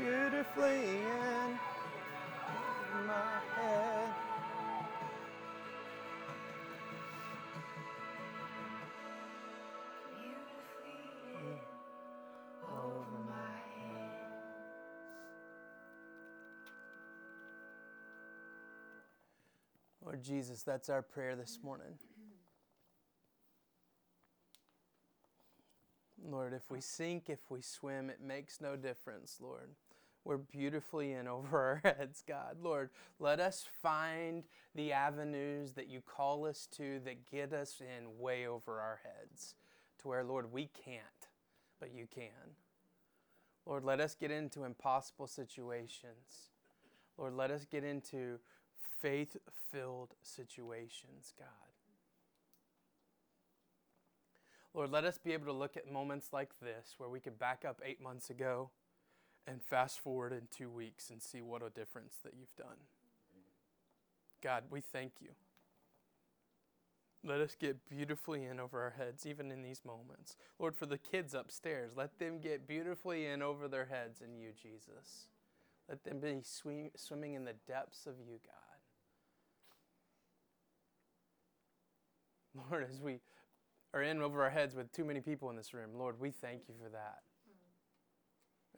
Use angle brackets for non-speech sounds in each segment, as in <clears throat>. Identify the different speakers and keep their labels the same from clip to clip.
Speaker 1: beautifully in my head. Lord Jesus, that's our prayer this morning. Lord, if we sink, if we swim, it makes no difference, Lord. We're beautifully in over our <laughs> heads, God. Lord, let us find the avenues that you call us to that get us in way over our heads to where, Lord, we can't, but you can. Lord, let us get into impossible situations. Lord, let us get into faith filled situations, God. Lord, let us be able to look at moments like this where we could back up eight months ago and fast forward in two weeks and see what a difference that you've done. God, we thank you. Let us get beautifully in over our heads, even in these moments. Lord, for the kids upstairs, let them get beautifully in over their heads in you, Jesus. Let them be swim, swimming in the depths of you, God. Lord, as we are in over our heads with too many people in this room, Lord, we thank you for that.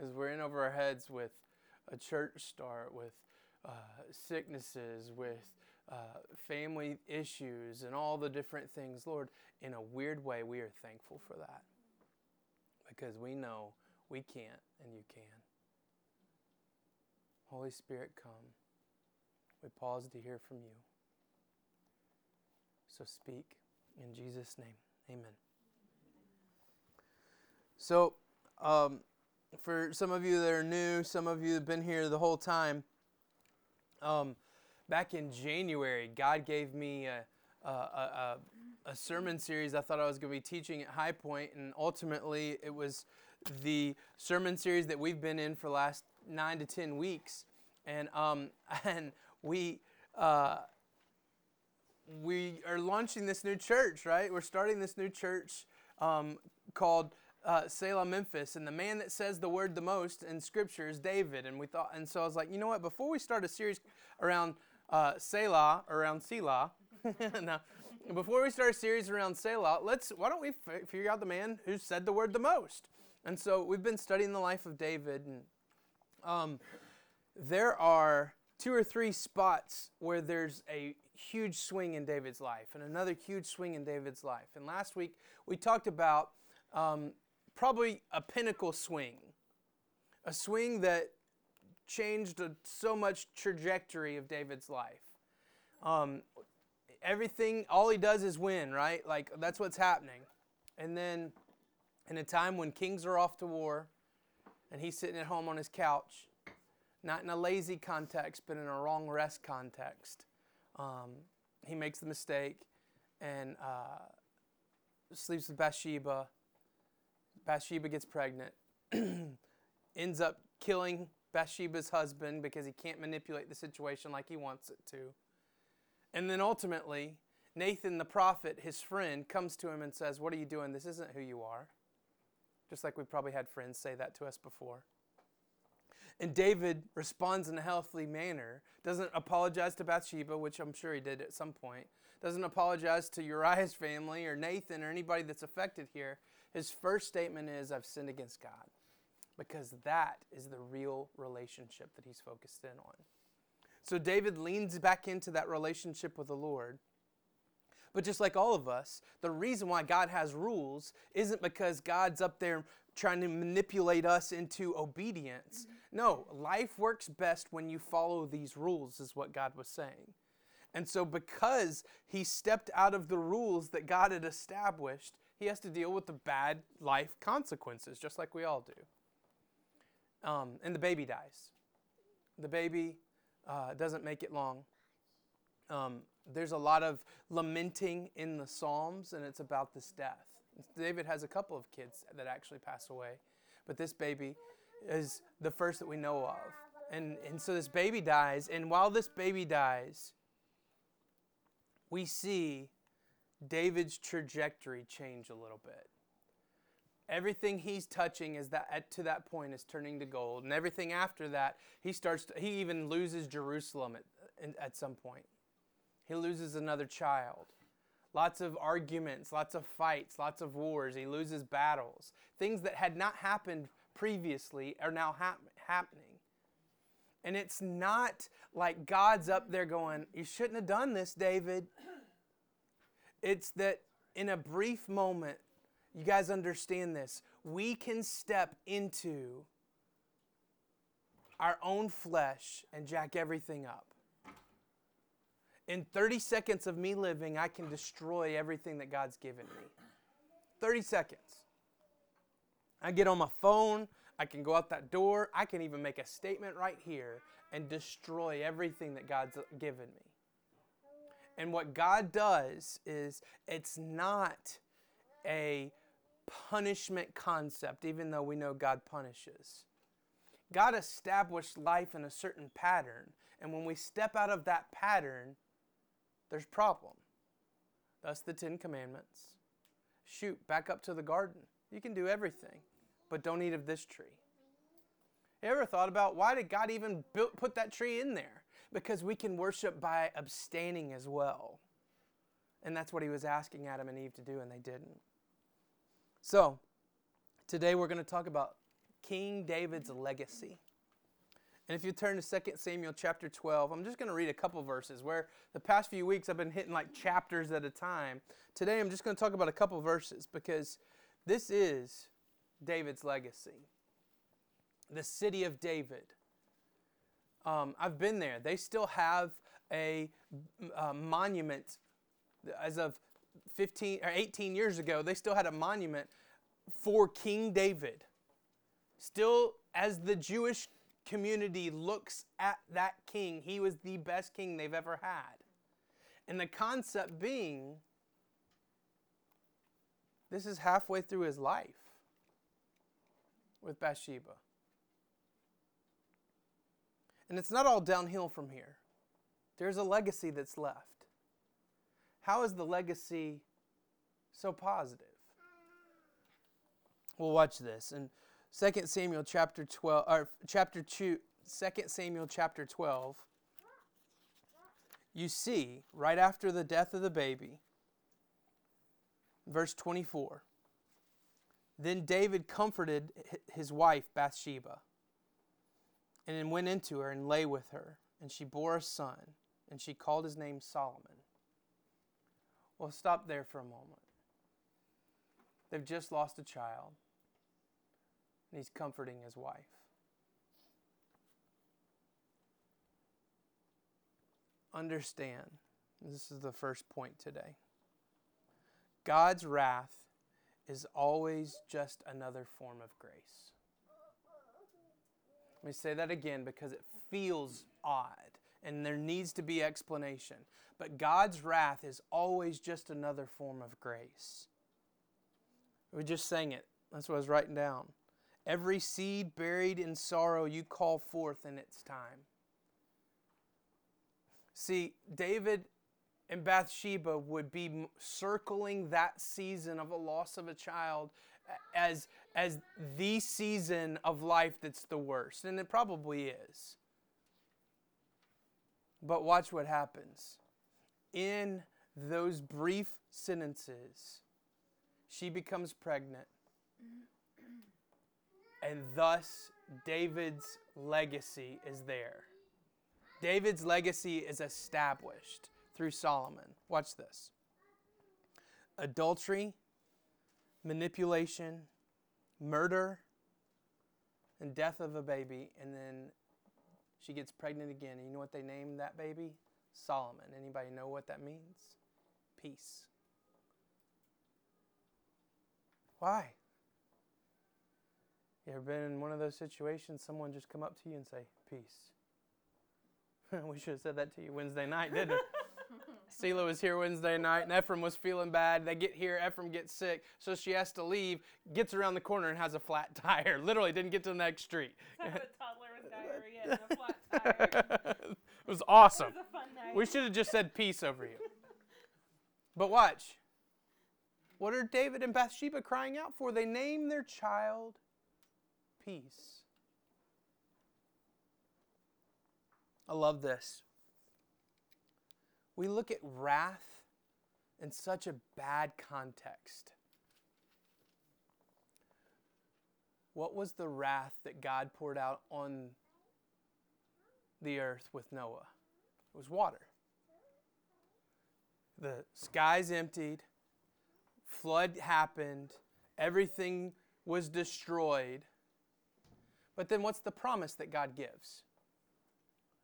Speaker 1: As we're in over our heads with a church start, with uh, sicknesses, with uh, family issues, and all the different things, Lord, in a weird way, we are thankful for that. Because we know we can't and you can. Holy Spirit, come. We pause to hear from you. So speak in Jesus' name. Amen. So, um, for some of you that are new, some of you have been here the whole time, um, back in January, God gave me a, a, a, a sermon series I thought I was going to be teaching at High Point, and ultimately it was the sermon series that we've been in for the last nine to ten weeks, and um, <laughs> and we. Uh, we are launching this new church, right? We're starting this new church um, called uh, Selah Memphis, and the man that says the word the most in Scripture is David. And we thought, and so I was like, you know what? Before we start a series around uh, Selah, around Selah, <laughs> now, before we start a series around Selah, let's why don't we f- figure out the man who said the word the most? And so we've been studying the life of David, and um, there are two or three spots where there's a huge swing in David's life and another huge swing in David's life. And last week we talked about um, probably a pinnacle swing, a swing that changed so much trajectory of David's life. Um, everything, all he does is win, right? Like that's what's happening. And then in a time when kings are off to war and he's sitting at home on his couch, not in a lazy context, but in a wrong rest context. Um, he makes the mistake and uh, sleeps with Bathsheba. Bathsheba gets pregnant, <clears throat> ends up killing Bathsheba's husband because he can't manipulate the situation like he wants it to. And then ultimately, Nathan the prophet, his friend, comes to him and says, What are you doing? This isn't who you are. Just like we probably had friends say that to us before. And David responds in a healthy manner, doesn't apologize to Bathsheba, which I'm sure he did at some point, doesn't apologize to Uriah's family or Nathan or anybody that's affected here. His first statement is, I've sinned against God. Because that is the real relationship that he's focused in on. So David leans back into that relationship with the Lord. But just like all of us, the reason why God has rules isn't because God's up there trying to manipulate us into obedience. Mm-hmm. No, life works best when you follow these rules, is what God was saying. And so, because he stepped out of the rules that God had established, he has to deal with the bad life consequences, just like we all do. Um, and the baby dies. The baby uh, doesn't make it long. Um, there's a lot of lamenting in the Psalms, and it's about this death. David has a couple of kids that actually pass away, but this baby is the first that we know of. And, and so this baby dies, and while this baby dies, we see David's trajectory change a little bit. Everything he's touching is that at, to that point is turning to gold, and everything after that, he starts. To, he even loses Jerusalem at, at some point. He loses another child. Lots of arguments, lots of fights, lots of wars. He loses battles. Things that had not happened previously are now hap- happening. And it's not like God's up there going, You shouldn't have done this, David. It's that in a brief moment, you guys understand this. We can step into our own flesh and jack everything up. In 30 seconds of me living, I can destroy everything that God's given me. 30 seconds. I get on my phone, I can go out that door, I can even make a statement right here and destroy everything that God's given me. And what God does is it's not a punishment concept, even though we know God punishes. God established life in a certain pattern, and when we step out of that pattern, there's problem. Thus the Ten Commandments. Shoot, back up to the garden. You can do everything, but don't eat of this tree. You ever thought about why did God even put that tree in there? Because we can worship by abstaining as well. And that's what he was asking Adam and Eve to do, and they didn't. So, today we're going to talk about King David's legacy. And if you turn to 2 Samuel chapter 12, I'm just going to read a couple verses where the past few weeks I've been hitting like chapters at a time. Today I'm just going to talk about a couple verses because this is David's legacy. The city of David. Um, I've been there. They still have a, a monument as of 15 or 18 years ago, they still had a monument for King David. Still, as the Jewish community looks at that king, he was the best king they've ever had. And the concept being, this is halfway through his life with Bathsheba. And it's not all downhill from here. There's a legacy that's left. How is the legacy so positive? We'll watch this. In 2 Samuel chapter 12 or chapter 2 2 Samuel chapter 12 you see right after the death of the baby verse 24 then David comforted his wife Bathsheba and then went into her and lay with her and she bore a son and she called his name Solomon well, stop there for a moment. They've just lost a child, and he's comforting his wife. Understand, this is the first point today. God's wrath is always just another form of grace. Let me say that again because it feels odd and there needs to be explanation. But God's wrath is always just another form of grace. We just sang it. That's what I was writing down. Every seed buried in sorrow you call forth in its time. See, David and Bathsheba would be circling that season of a loss of a child as, as the season of life that's the worst. And it probably is. But watch what happens. In those brief sentences, she becomes pregnant. And thus, David's legacy is there. David's legacy is established through Solomon. Watch this adultery, manipulation, murder, and death of a baby, and then she gets pregnant again. And you know what they named that baby? Solomon. Anybody know what that means? Peace. Why? You ever been in one of those situations, someone just come up to you and say, peace? <laughs> we should have said that to you Wednesday night, didn't we? Selah was here Wednesday night, and Ephraim was feeling bad. They get here, Ephraim gets sick, so she has to leave, gets around the corner, and has a flat <laughs> tire. Literally didn't get to the next street. it was awesome. It was we should have just said peace over you. But watch. What are David and Bathsheba crying out for? They name their child peace. I love this. We look at wrath in such a bad context. What was the wrath that God poured out on the earth with Noah? It was water. The skies emptied, flood happened, everything was destroyed. But then what's the promise that God gives?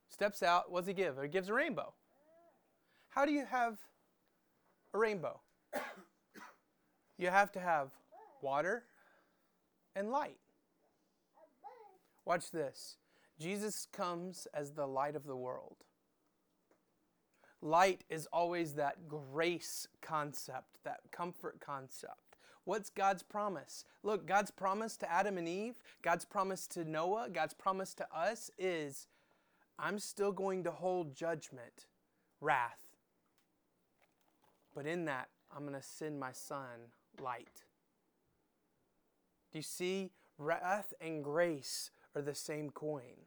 Speaker 1: Steps out, what does he give? He gives a rainbow. How do you have a rainbow? <coughs> you have to have water and light. Watch this. Jesus comes as the light of the world. Light is always that grace concept, that comfort concept. What's God's promise? Look, God's promise to Adam and Eve, God's promise to Noah, God's promise to us is I'm still going to hold judgment, wrath. But in that, I'm going to send my son light. Do you see? Wrath and grace are the same coin.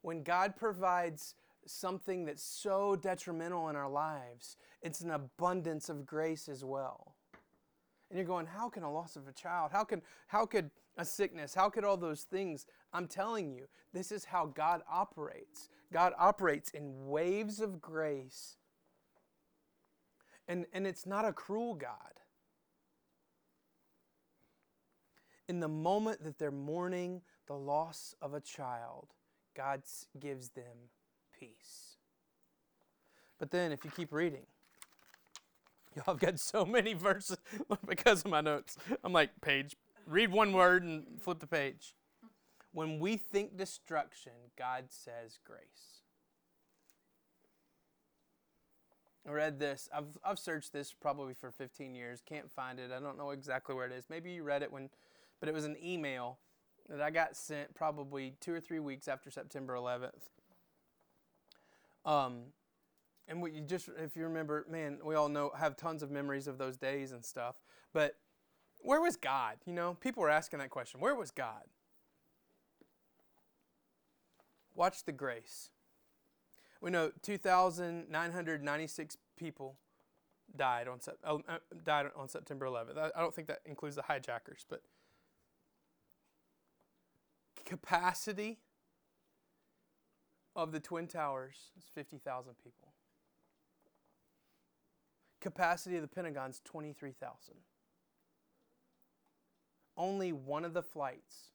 Speaker 1: When God provides something that's so detrimental in our lives, it's an abundance of grace as well. And you're going, how can a loss of a child? How can how could a sickness? How could all those things? I'm telling you, this is how God operates. God operates in waves of grace. And, and it's not a cruel God. In the moment that they're mourning the loss of a child, God gives them peace. But then, if you keep reading, <laughs> y'all have got so many verses <laughs> because of my notes. I'm like, page, read one word and flip the page. When we think destruction, God says grace. I read this. I've, I've searched this probably for 15 years. Can't find it. I don't know exactly where it is. Maybe you read it when, but it was an email that I got sent probably two or three weeks after September 11th. Um, and we you just, if you remember, man, we all know have tons of memories of those days and stuff. But where was God? You know, people were asking that question. Where was God? Watch the grace. We know 2,996 people died on uh, died on September 11th. I don't think that includes the hijackers, but capacity of the Twin Towers is 50,000 people. Capacity of the Pentagon is 23,000. Only one of the flights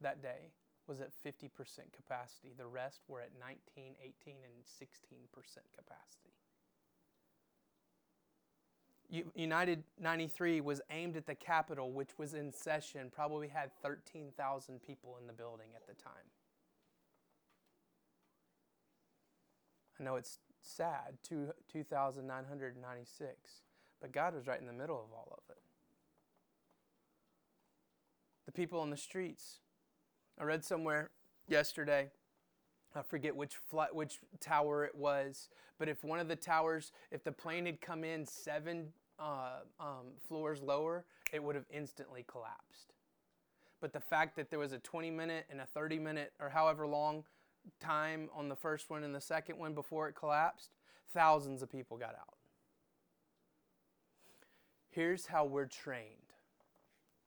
Speaker 1: that day was at 50% capacity. The rest were at 19, 18, and 16% capacity. United 93 was aimed at the Capitol, which was in session, probably had 13,000 people in the building at the time. I know it's sad, 2,996, but God was right in the middle of all of it. The people on the streets. I read somewhere yesterday I forget which flight, which tower it was, but if one of the towers, if the plane had come in seven uh, um, floors lower, it would have instantly collapsed. But the fact that there was a 20 minute and a 30 minute or however long time on the first one and the second one before it collapsed, thousands of people got out. Here's how we're trained,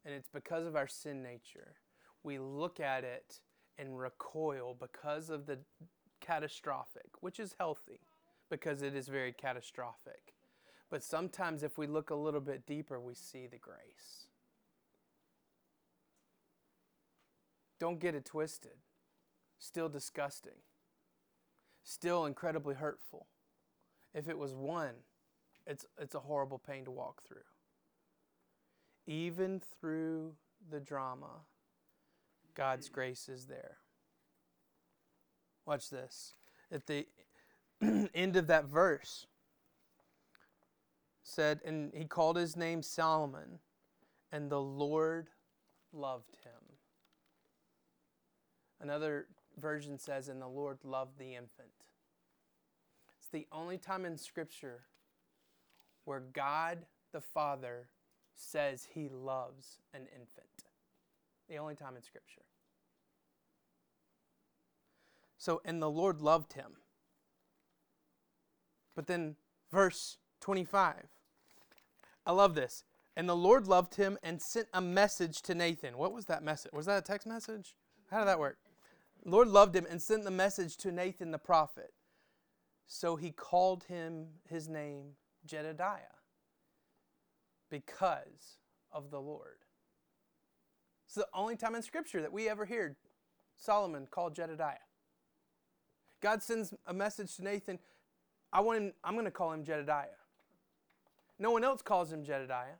Speaker 1: and it's because of our sin nature. We look at it and recoil because of the catastrophic, which is healthy because it is very catastrophic. But sometimes, if we look a little bit deeper, we see the grace. Don't get it twisted. Still disgusting. Still incredibly hurtful. If it was one, it's, it's a horrible pain to walk through. Even through the drama, God's grace is there. Watch this. At the <clears throat> end of that verse, said, and he called his name Solomon, and the Lord loved him. Another version says, and the Lord loved the infant. It's the only time in Scripture where God the Father says he loves an infant. The only time in Scripture. So, and the Lord loved him. But then, verse 25. I love this. And the Lord loved him and sent a message to Nathan. What was that message? Was that a text message? How did that work? Lord loved him and sent the message to Nathan the prophet. So he called him his name Jedediah because of the Lord. It's the only time in Scripture that we ever hear Solomon called Jedediah. God sends a message to Nathan. I want him, I'm going to call him Jedediah. No one else calls him Jedediah.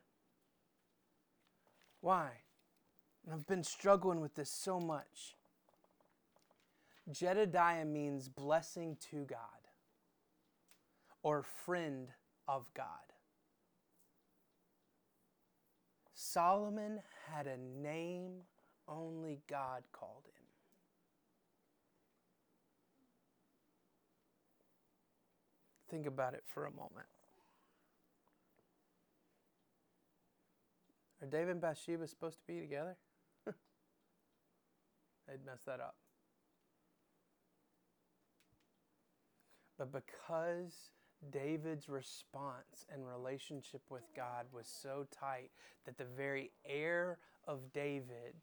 Speaker 1: Why? I've been struggling with this so much. Jedediah means blessing to God or friend of God. Solomon had a name only God called him. Think about it for a moment. Are David and Bathsheba supposed to be together? <laughs> They'd mess that up. But because David's response and relationship with God was so tight that the very air of David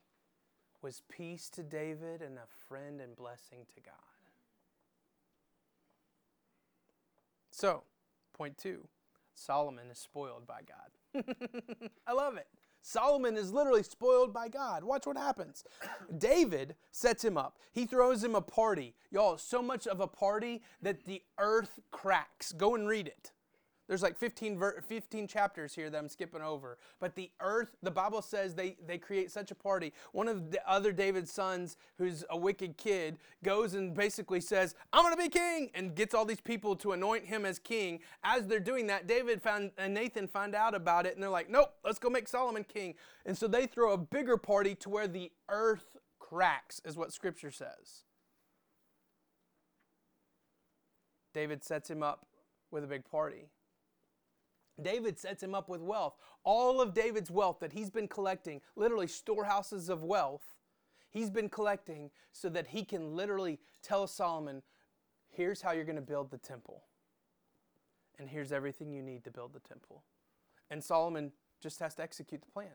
Speaker 1: was peace to David and a friend and blessing to God. So, point two Solomon is spoiled by God. <laughs> I love it. Solomon is literally spoiled by God. Watch what happens. David sets him up. He throws him a party. Y'all, so much of a party that the earth cracks. Go and read it. There's like 15, 15 chapters here that I'm skipping over. But the earth, the Bible says they, they create such a party. One of the other David's sons, who's a wicked kid, goes and basically says, I'm going to be king, and gets all these people to anoint him as king. As they're doing that, David found, and Nathan find out about it, and they're like, nope, let's go make Solomon king. And so they throw a bigger party to where the earth cracks, is what scripture says. David sets him up with a big party. David sets him up with wealth. All of David's wealth that he's been collecting, literally storehouses of wealth, he's been collecting so that he can literally tell Solomon, here's how you're going to build the temple. And here's everything you need to build the temple. And Solomon just has to execute the plan.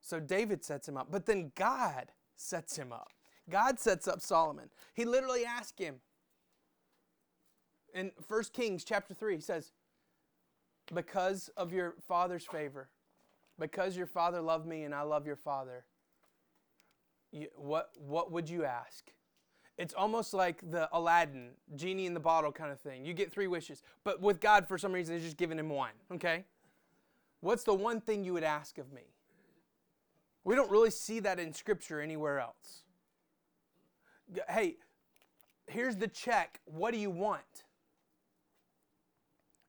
Speaker 1: So David sets him up, but then God sets him up. God sets up Solomon. He literally asks him in 1 Kings chapter 3, he says, because of your father's favor, because your father loved me and I love your father, you, what, what would you ask? It's almost like the Aladdin, genie in the bottle kind of thing. You get three wishes, but with God, for some reason, He's just giving him one, okay? What's the one thing you would ask of me? We don't really see that in Scripture anywhere else. Hey, here's the check. What do you want?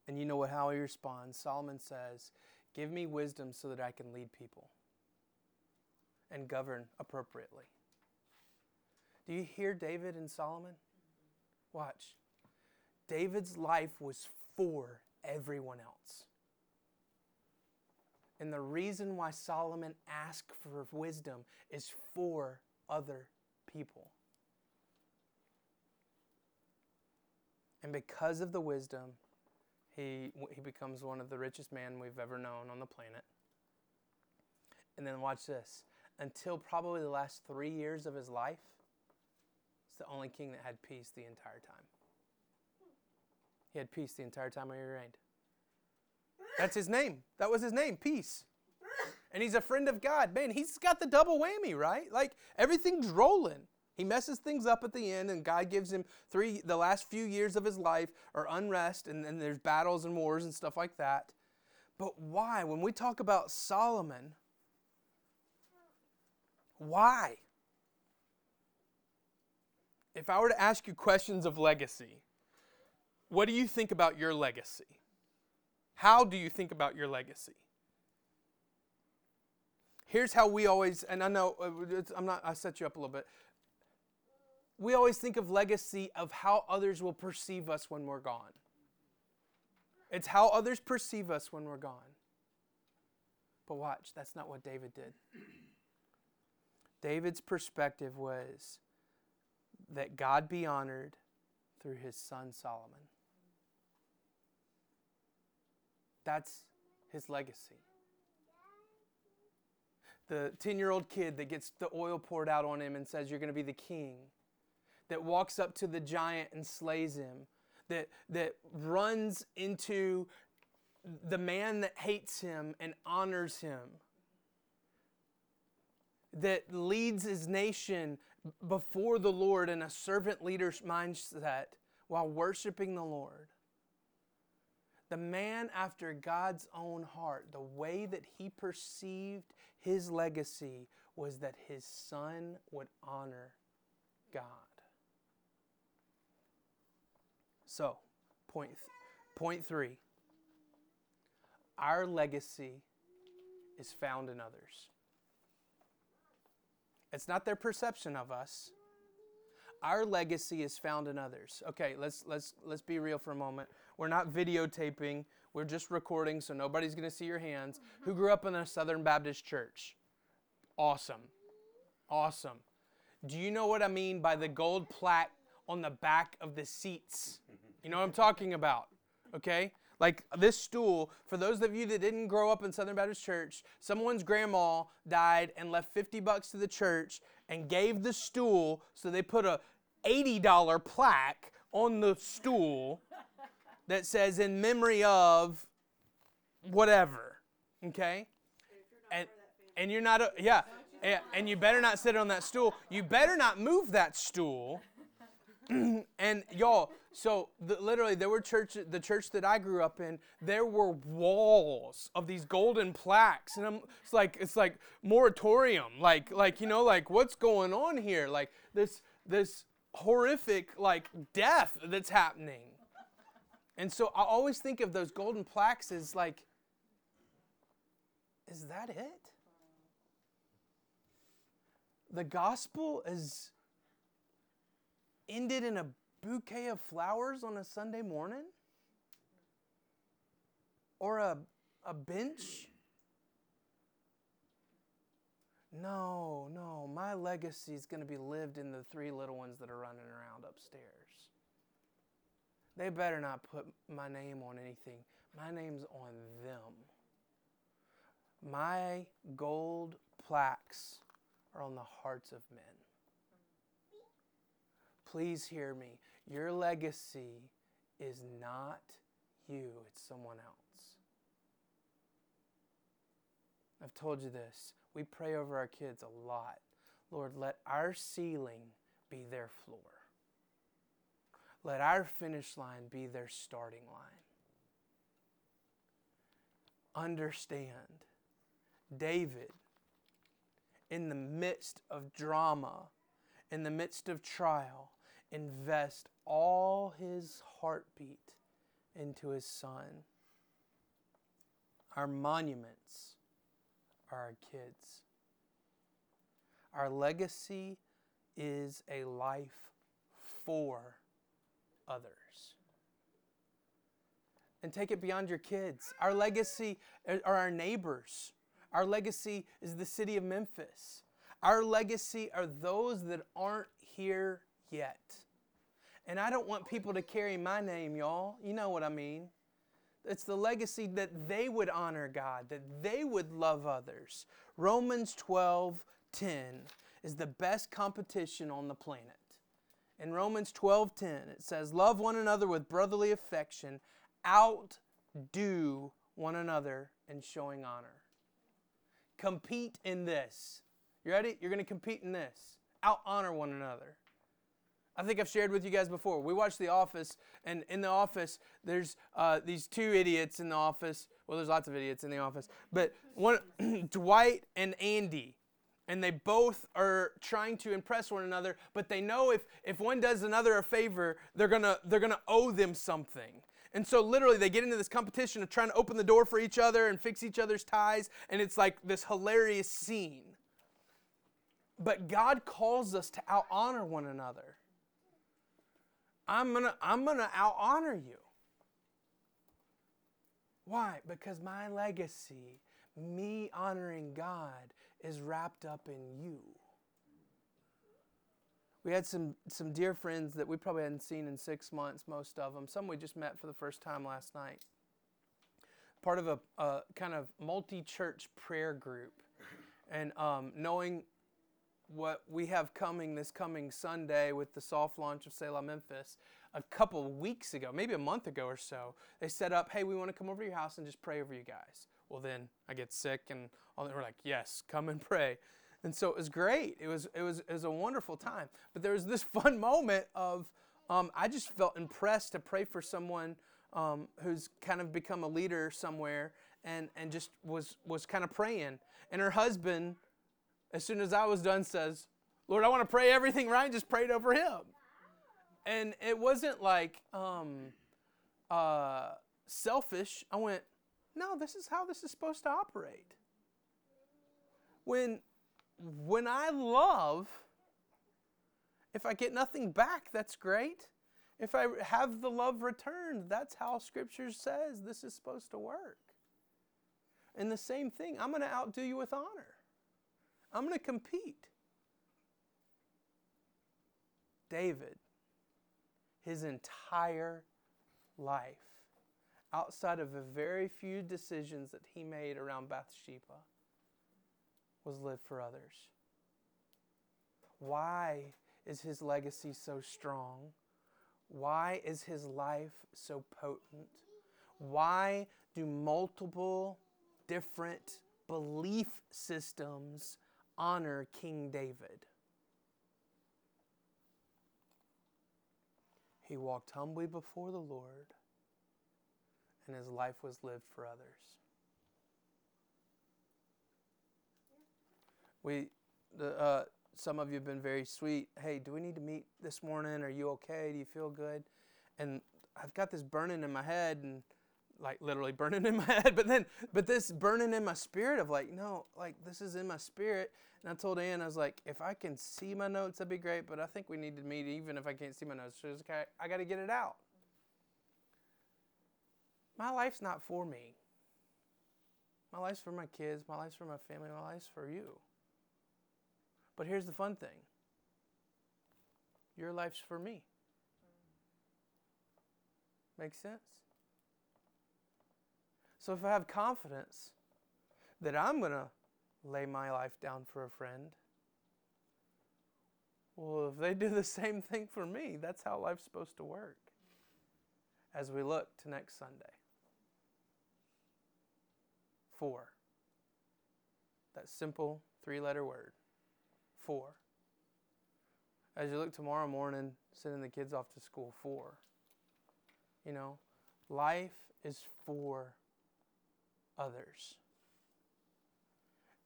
Speaker 1: And you know what, how he responds? Solomon says, Give me wisdom so that I can lead people and govern appropriately. Do you hear David and Solomon? Watch. David's life was for everyone else. And the reason why Solomon asked for wisdom is for other people. And because of the wisdom, he, he becomes one of the richest men we've ever known on the planet. And then watch this. Until probably the last three years of his life, it's the only king that had peace the entire time. He had peace the entire time he reigned. That's his name. That was his name, peace. And he's a friend of God. Man, he's got the double whammy, right? Like everything's rolling. He messes things up at the end, and God gives him three, the last few years of his life are unrest, and, and there's battles and wars and stuff like that. But why? When we talk about Solomon, why? If I were to ask you questions of legacy, what do you think about your legacy? How do you think about your legacy? Here's how we always, and I know uh, I'm not, I set you up a little bit we always think of legacy of how others will perceive us when we're gone. It's how others perceive us when we're gone. But watch, that's not what David did. David's perspective was that God be honored through his son Solomon. That's his legacy. The 10 year old kid that gets the oil poured out on him and says, You're going to be the king, that walks up to the giant and slays him, that, that runs into the man that hates him and honors him, that leads his nation before the Lord in a servant leader's mindset while worshiping the Lord. The man after God's own heart, the way that he perceived his legacy was that his son would honor God. So, point, th- point three our legacy is found in others. It's not their perception of us. Our legacy is found in others. Okay, let's let's let's be real for a moment. We're not videotaping. We're just recording so nobody's going to see your hands. Mm-hmm. Who grew up in a Southern Baptist church? Awesome. Awesome. Do you know what I mean by the gold plaque on the back of the seats? Mm-hmm. You know what I'm talking about? Okay? Like this stool, for those of you that didn't grow up in Southern Baptist Church, someone's grandma died and left 50 bucks to the church and gave the stool, so they put a $80 plaque on the stool that says in memory of whatever. Okay? And and you're not a, yeah, yeah, and you better not sit on that stool. You better not move that stool. <clears throat> and y'all, so the, literally, there were church, the church that I grew up in. There were walls of these golden plaques, and I'm, it's like it's like moratorium, like like you know, like what's going on here? Like this this horrific like death that's happening. And so I always think of those golden plaques as like, is that it? The gospel is ended in a bouquet of flowers on a Sunday morning? Or a, a bench? No, no, my legacy is going to be lived in the three little ones that are running around upstairs. They better not put my name on anything. My name's on them. My gold plaques are on the hearts of men. Please hear me. Your legacy is not you, it's someone else. I've told you this. We pray over our kids a lot. Lord, let our ceiling be their floor. Let our finish line be their starting line. Understand, David, in the midst of drama, in the midst of trial, invest all his heartbeat into his son. Our monuments are our kids. Our legacy is a life for others. And take it beyond your kids. Our legacy are our neighbors. Our legacy is the city of Memphis. Our legacy are those that aren't here yet. And I don't want people to carry my name, y'all. You know what I mean. It's the legacy that they would honor God, that they would love others. Romans 12 10 is the best competition on the planet. In Romans 12 10, it says, Love one another with brotherly affection, outdo one another in showing honor. Compete in this. You ready? You're going to compete in this. Out honor one another. I think I've shared with you guys before. We watch The Office, and in The Office, there's uh, these two idiots in the office. Well, there's lots of idiots in the office, but one, <clears throat> Dwight and Andy, and they both are trying to impress one another. But they know if if one does another a favor, they're gonna they're gonna owe them something. And so literally they get into this competition of trying to open the door for each other and fix each other's ties, and it's like this hilarious scene. But God calls us to out honor one another. I'm gonna I'm gonna out honor you. Why? Because my legacy, me honoring God, is wrapped up in you. We had some, some dear friends that we probably hadn't seen in six months, most of them. Some we just met for the first time last night. Part of a, a kind of multi church prayer group. And um, knowing what we have coming this coming Sunday with the soft launch of Selah Memphis, a couple weeks ago, maybe a month ago or so, they set up, hey, we want to come over to your house and just pray over you guys. Well, then I get sick, and all, we're like, yes, come and pray. And so it was great. It was, it was, it was a wonderful time. But there was this <laughs> fun moment of, um, I just felt impressed to pray for someone um, who's kind of become a leader somewhere and, and just was, was kind of praying. And her husband, as soon as I was done, says, Lord, I want to pray everything right. Just prayed over him. And it wasn't like um, uh, selfish. I went, no, this is how this is supposed to operate. When, when I love, if I get nothing back, that's great. If I have the love returned, that's how Scripture says this is supposed to work. And the same thing, I'm going to outdo you with honor. I'm going to compete. David his entire life, outside of the very few decisions that he made around Bathsheba, was live for others. Why is his legacy so strong? Why is his life so potent? Why do multiple different belief systems honor King David? He walked humbly before the Lord, and his life was lived for others. We, the, uh, some of you have been very sweet. Hey, do we need to meet this morning? Are you okay? Do you feel good? And I've got this burning in my head, and like literally burning in my <laughs> head, but then, but this burning in my spirit of like, no, like this is in my spirit, and I told Ann, I was like, if I can see my notes, that'd be great, but I think we need to meet even if I can't see my notes. So okay, I got to get it out. My life's not for me. My life's for my kids, my life's for my family, my life's for you. But here's the fun thing your life's for me. Makes sense? So if I have confidence that I'm going to lay my life down for a friend. Well, if they do the same thing for me, that's how life's supposed to work. As we look to next Sunday. For. That simple three letter word. For. As you look tomorrow morning, sending the kids off to school, for. You know, life is for others.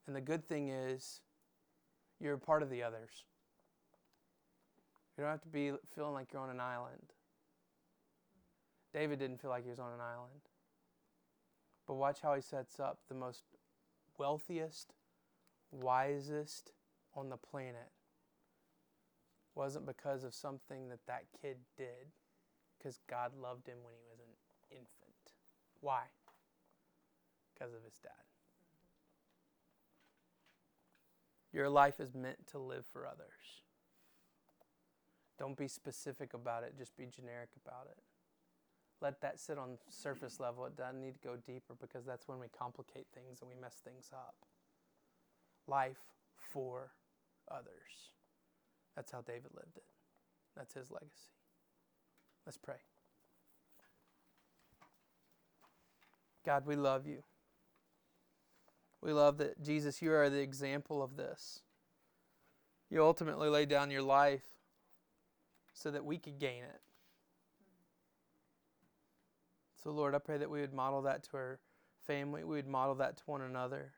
Speaker 1: And the good thing is, you're a part of the others. You don't have to be feeling like you're on an island. David didn't feel like he was on an island. But watch how he sets up the most wealthiest, wisest on the planet. Wasn't because of something that that kid did, because God loved him when he was an infant. Why? Because of his dad. Your life is meant to live for others. Don't be specific about it, just be generic about it. Let that sit on surface level. It doesn't need to go deeper because that's when we complicate things and we mess things up. Life for others. That's how David lived it. That's his legacy. Let's pray. God, we love you. We love that, Jesus, you are the example of this. You ultimately laid down your life so that we could gain it. So, Lord, I pray that we would model that to our family, we would model that to one another.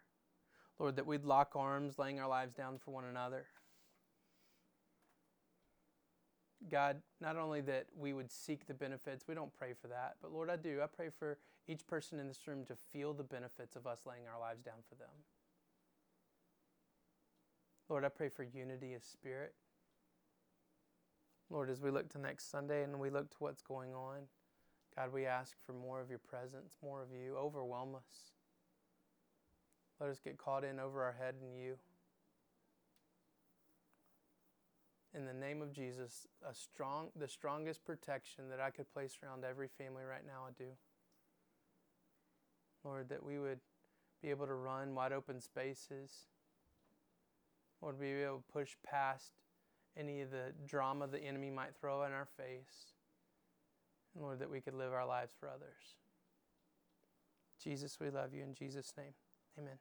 Speaker 1: Lord, that we'd lock arms, laying our lives down for one another. God, not only that we would seek the benefits, we don't pray for that, but Lord, I do. I pray for each person in this room to feel the benefits of us laying our lives down for them. Lord, I pray for unity of spirit. Lord, as we look to next Sunday and we look to what's going on, God, we ask for more of your presence, more of you. Overwhelm us. Let us get caught in over our head in you. In the name of Jesus, a strong, the strongest protection that I could place around every family right now, I do. Lord, that we would be able to run wide open spaces. Lord, be able to push past any of the drama the enemy might throw in our face. And Lord, that we could live our lives for others. Jesus, we love you in Jesus' name. Amen.